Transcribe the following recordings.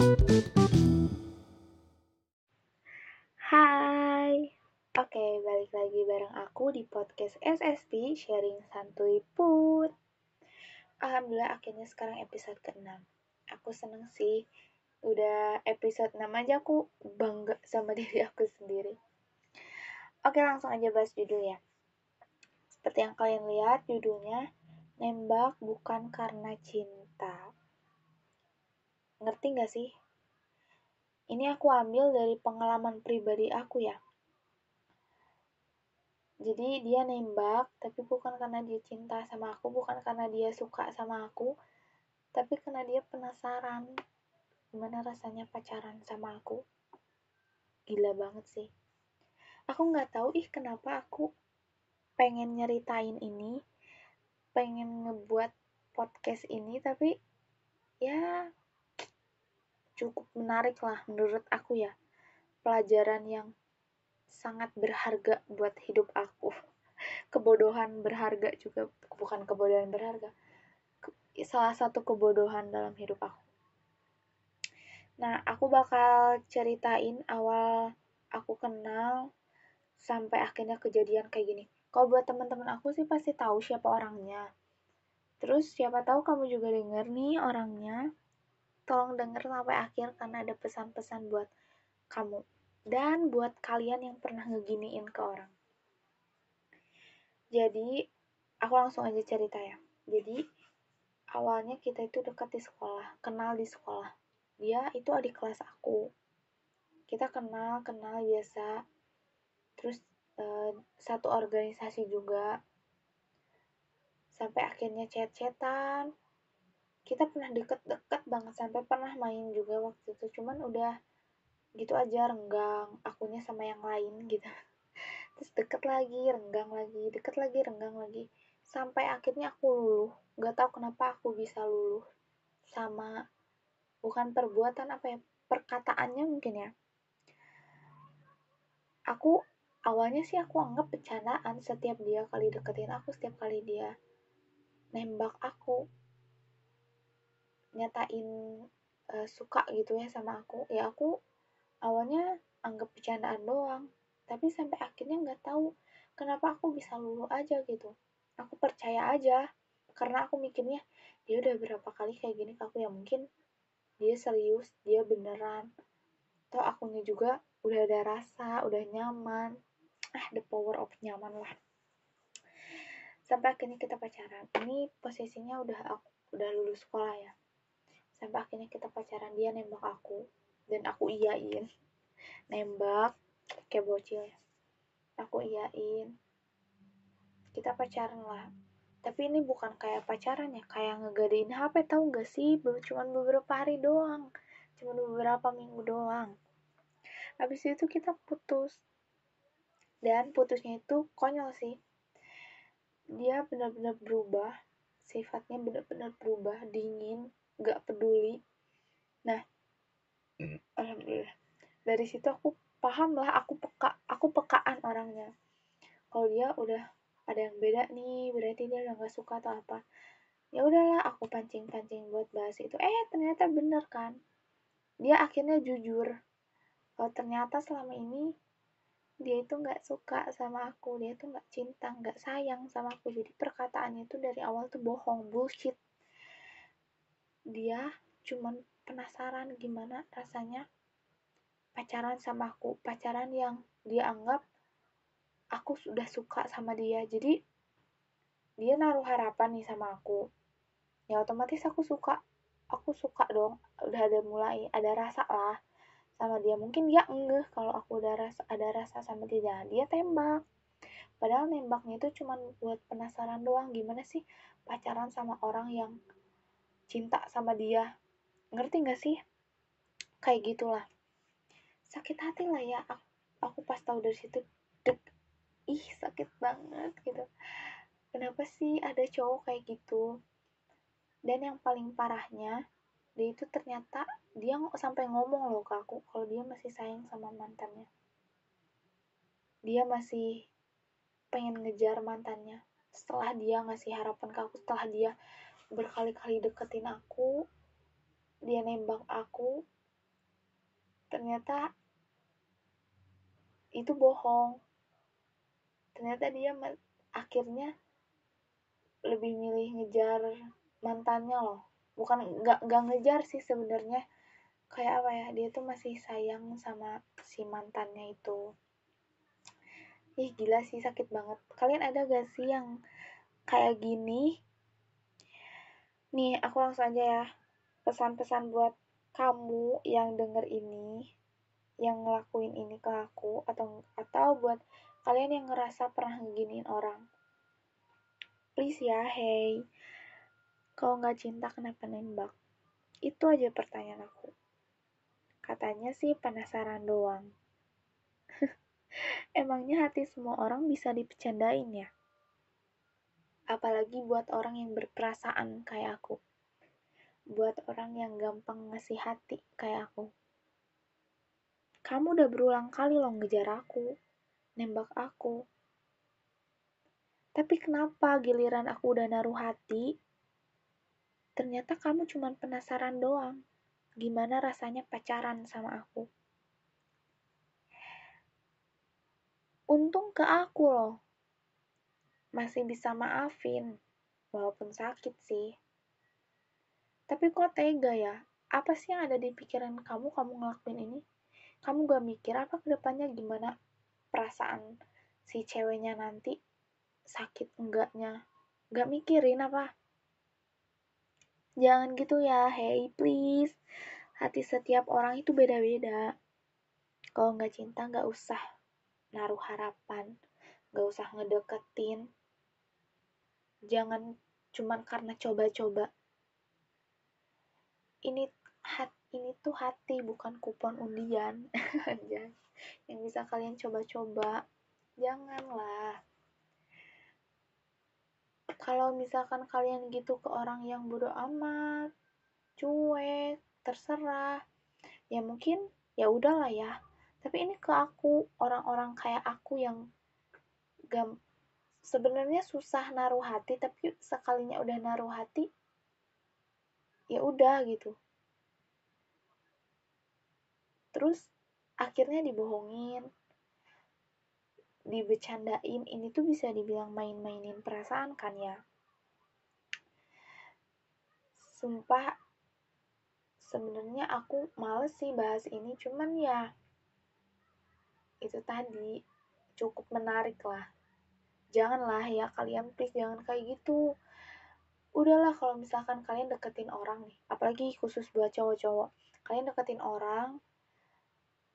Hai, oke balik lagi bareng aku di podcast SSP Sharing Santuy Put. Alhamdulillah akhirnya sekarang episode ke-6. Aku seneng sih, udah episode 6 aja aku bangga sama diri aku sendiri. Oke langsung aja bahas judul ya. Seperti yang kalian lihat judulnya, Nembak Bukan Karena Cinta. Ngerti gak sih ini aku ambil dari pengalaman pribadi aku ya. Jadi dia nembak, tapi bukan karena dia cinta sama aku, bukan karena dia suka sama aku, tapi karena dia penasaran gimana rasanya pacaran sama aku. Gila banget sih. Aku nggak tahu ih kenapa aku pengen nyeritain ini, pengen ngebuat podcast ini, tapi ya cukup menarik lah menurut aku ya. Pelajaran yang sangat berharga buat hidup aku. Kebodohan berharga juga bukan kebodohan berharga. Salah satu kebodohan dalam hidup aku. Nah aku bakal ceritain awal aku kenal sampai akhirnya kejadian kayak gini. Kalau buat teman-teman aku sih pasti tahu siapa orangnya. Terus siapa tahu kamu juga denger nih orangnya tolong denger sampai akhir karena ada pesan-pesan buat kamu dan buat kalian yang pernah ngeginiin ke orang. Jadi, aku langsung aja cerita ya. Jadi, awalnya kita itu dekat di sekolah, kenal di sekolah. Dia itu adik kelas aku. Kita kenal, kenal biasa. Terus eh, satu organisasi juga. Sampai akhirnya chat-chatan, kita pernah deket-deket banget sampai pernah main juga waktu itu. Cuman udah gitu aja renggang akunya sama yang lain gitu. Terus deket lagi renggang lagi deket lagi renggang lagi. Sampai akhirnya aku luluh. Gak tau kenapa aku bisa luluh sama bukan perbuatan apa ya perkataannya mungkin ya. Aku awalnya sih aku anggap bercandaan setiap dia kali deketin aku setiap kali dia nembak aku nyatain uh, suka gitu ya sama aku. Ya aku awalnya anggap bercandaan doang tapi sampai akhirnya nggak tahu kenapa aku bisa lulu aja gitu. Aku percaya aja karena aku mikirnya dia udah berapa kali kayak gini ke aku? Ya mungkin dia serius dia beneran. Atau akunya juga udah ada rasa udah nyaman. Ah the power of nyaman lah. Sampai akhirnya kita pacaran. Ini posisinya udah aku udah lulus sekolah ya sampai akhirnya kita pacaran dia nembak aku. Dan aku iyain. Nembak kayak bocil. Ya aku iyain. Kita pacaran lah. Tapi ini bukan kayak pacaran ya kayak ngegadein HP tahu gak sih? Cuman beberapa hari doang. Cuman beberapa minggu doang. Habis itu kita putus. Dan putusnya itu konyol sih. Dia benar-benar berubah. Sifatnya benar-benar berubah dingin gak peduli. Nah hmm. alhamdulillah. Dari situ aku paham lah aku peka aku pekaan orangnya. Kalau dia udah ada yang beda nih berarti dia udah gak suka atau apa ya udahlah aku pancing pancing buat bahas itu. Eh ternyata bener kan? Dia akhirnya jujur kalau ternyata selama ini dia itu nggak suka sama aku dia tuh nggak cinta nggak sayang sama aku. Jadi perkataannya itu dari awal tuh bohong bullshit dia cuman penasaran gimana rasanya pacaran sama aku. Pacaran yang dia anggap aku sudah suka sama dia. Jadi dia naruh harapan nih sama aku. Ya otomatis aku suka. Aku suka dong. Udah ada mulai ada rasa lah sama dia. Mungkin dia enggak kalau aku udah rasa ada rasa sama dia. Dia tembak. Padahal nembaknya itu cuma buat penasaran doang. Gimana sih pacaran sama orang yang cinta sama dia. Ngerti gak sih? Kayak gitulah. Sakit hati lah ya. Aku, aku pas tahu dari situ dek ih sakit banget gitu. Kenapa sih ada cowok kayak gitu? Dan yang paling parahnya dia itu ternyata dia sampai ngomong loh ke aku kalau dia masih sayang sama mantannya. Dia masih pengen ngejar mantannya. Setelah dia ngasih harapan ke aku setelah dia berkali-kali deketin aku dia nembak aku ternyata itu bohong. Ternyata dia akhirnya lebih milih ngejar mantannya loh. Bukan nggak nggak ngejar sih sebenarnya. Kayak apa ya dia tuh masih sayang sama si mantannya itu. Ih gila sih sakit banget. Kalian ada gak sih yang kayak gini nih aku langsung aja ya. Pesan-pesan buat kamu yang denger ini yang ngelakuin ini ke aku atau atau buat kalian yang ngerasa pernah ngeginiin orang. Please ya hey. Kalau nggak cinta kenapa nembak? Itu aja pertanyaan aku. Katanya sih penasaran doang. Emangnya hati semua orang bisa dipecandain ya apalagi buat orang yang berperasaan kayak aku buat orang yang gampang ngasih hati kayak aku kamu udah berulang kali loh ngejar aku, nembak aku. Tapi kenapa giliran aku udah naruh hati, ternyata kamu cuma penasaran doang. Gimana rasanya pacaran sama aku? Untung ke aku loh. Masih bisa maafin, walaupun sakit sih. Tapi kok tega ya? Apa sih yang ada di pikiran kamu kamu ngelakuin ini? kamu gak mikir apa ke depannya gimana perasaan si ceweknya nanti? Sakit enggaknya? Gak mikirin apa? Jangan gitu ya hey please. Hati setiap orang itu beda-beda. Kalau nggak cinta nggak usah naruh harapan. Nggak usah ngedeketin jangan cuman karena coba-coba. Ini hat, ini tuh hati bukan kupon undian. Yang bisa kalian coba-coba. Janganlah. Kalau misalkan kalian gitu ke orang yang bodoh amat cuek terserah. Ya mungkin ya udahlah ya. Tapi ini ke aku orang-orang kayak aku yang gam sebenarnya susah naruh hati tapi sekalinya udah naruh hati ya udah gitu. Terus akhirnya dibohongin dibecandain. Ini tuh bisa dibilang main-mainin perasaan kan ya. Sumpah sebenarnya aku males sih bahas ini. Cuman ya itu tadi cukup menarik lah janganlah ya kalian please jangan kayak gitu udahlah kalau misalkan kalian deketin orang nih apalagi khusus buat cowok-cowok kalian deketin orang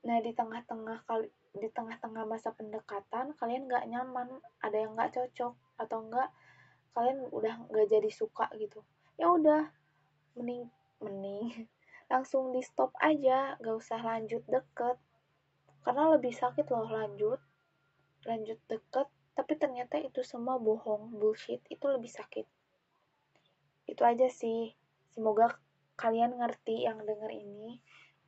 Nah, di tengah-tengah kali di tengah-tengah masa pendekatan kalian nggak nyaman, ada yang nggak cocok atau enggak kalian udah nggak jadi suka gitu. Ya udah, mending mending langsung di stop aja, nggak usah lanjut deket. Karena lebih sakit loh lanjut, lanjut deket, tapi ternyata itu semua bohong, bullshit, itu lebih sakit. Itu aja sih. Semoga kalian ngerti yang denger ini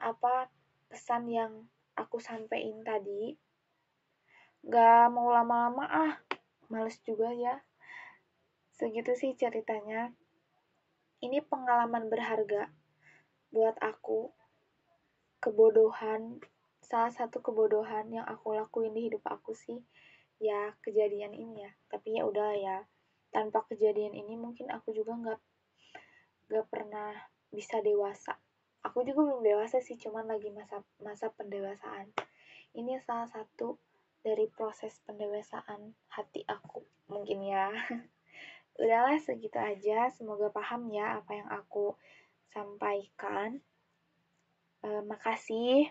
apa pesan yang aku sampaikan tadi. Gak mau lama-lama ah, males juga ya. Segitu sih ceritanya. Ini pengalaman berharga buat aku. Kebodohan, salah satu kebodohan yang aku lakuin di hidup aku sih, ya kejadian ini ya. Tapi ya udah ya, tanpa kejadian ini mungkin aku juga nggak nggak pernah bisa dewasa. Aku juga belum dewasa sih cuman lagi masa masa pendewasaan. Ini salah satu dari proses pendewasaan hati aku mungkin ya. Udahlah segitu aja. Semoga paham ya apa yang aku sampaikan. E, makasih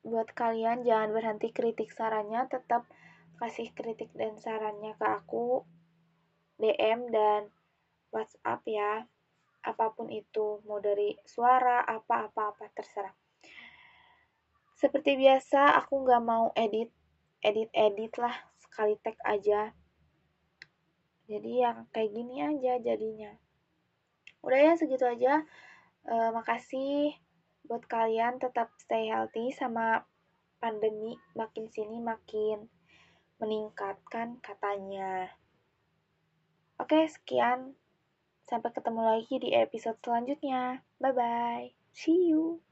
buat kalian. Jangan berhenti kritik sarannya. Tetap kasih kritik dan sarannya ke aku DM dan WhatsApp ya apa pun itu, mau dari suara, apa-apa-apa, terserah. Seperti biasa, aku nggak mau edit, edit-edit lah, sekali tag aja. Jadi yang kayak gini aja jadinya. Udah ya, segitu aja. E, makasih buat kalian tetap stay healthy sama pandemi makin sini makin meningkatkan katanya. Oke, sekian. Sampai ketemu lagi di episode selanjutnya. Bye bye. See you.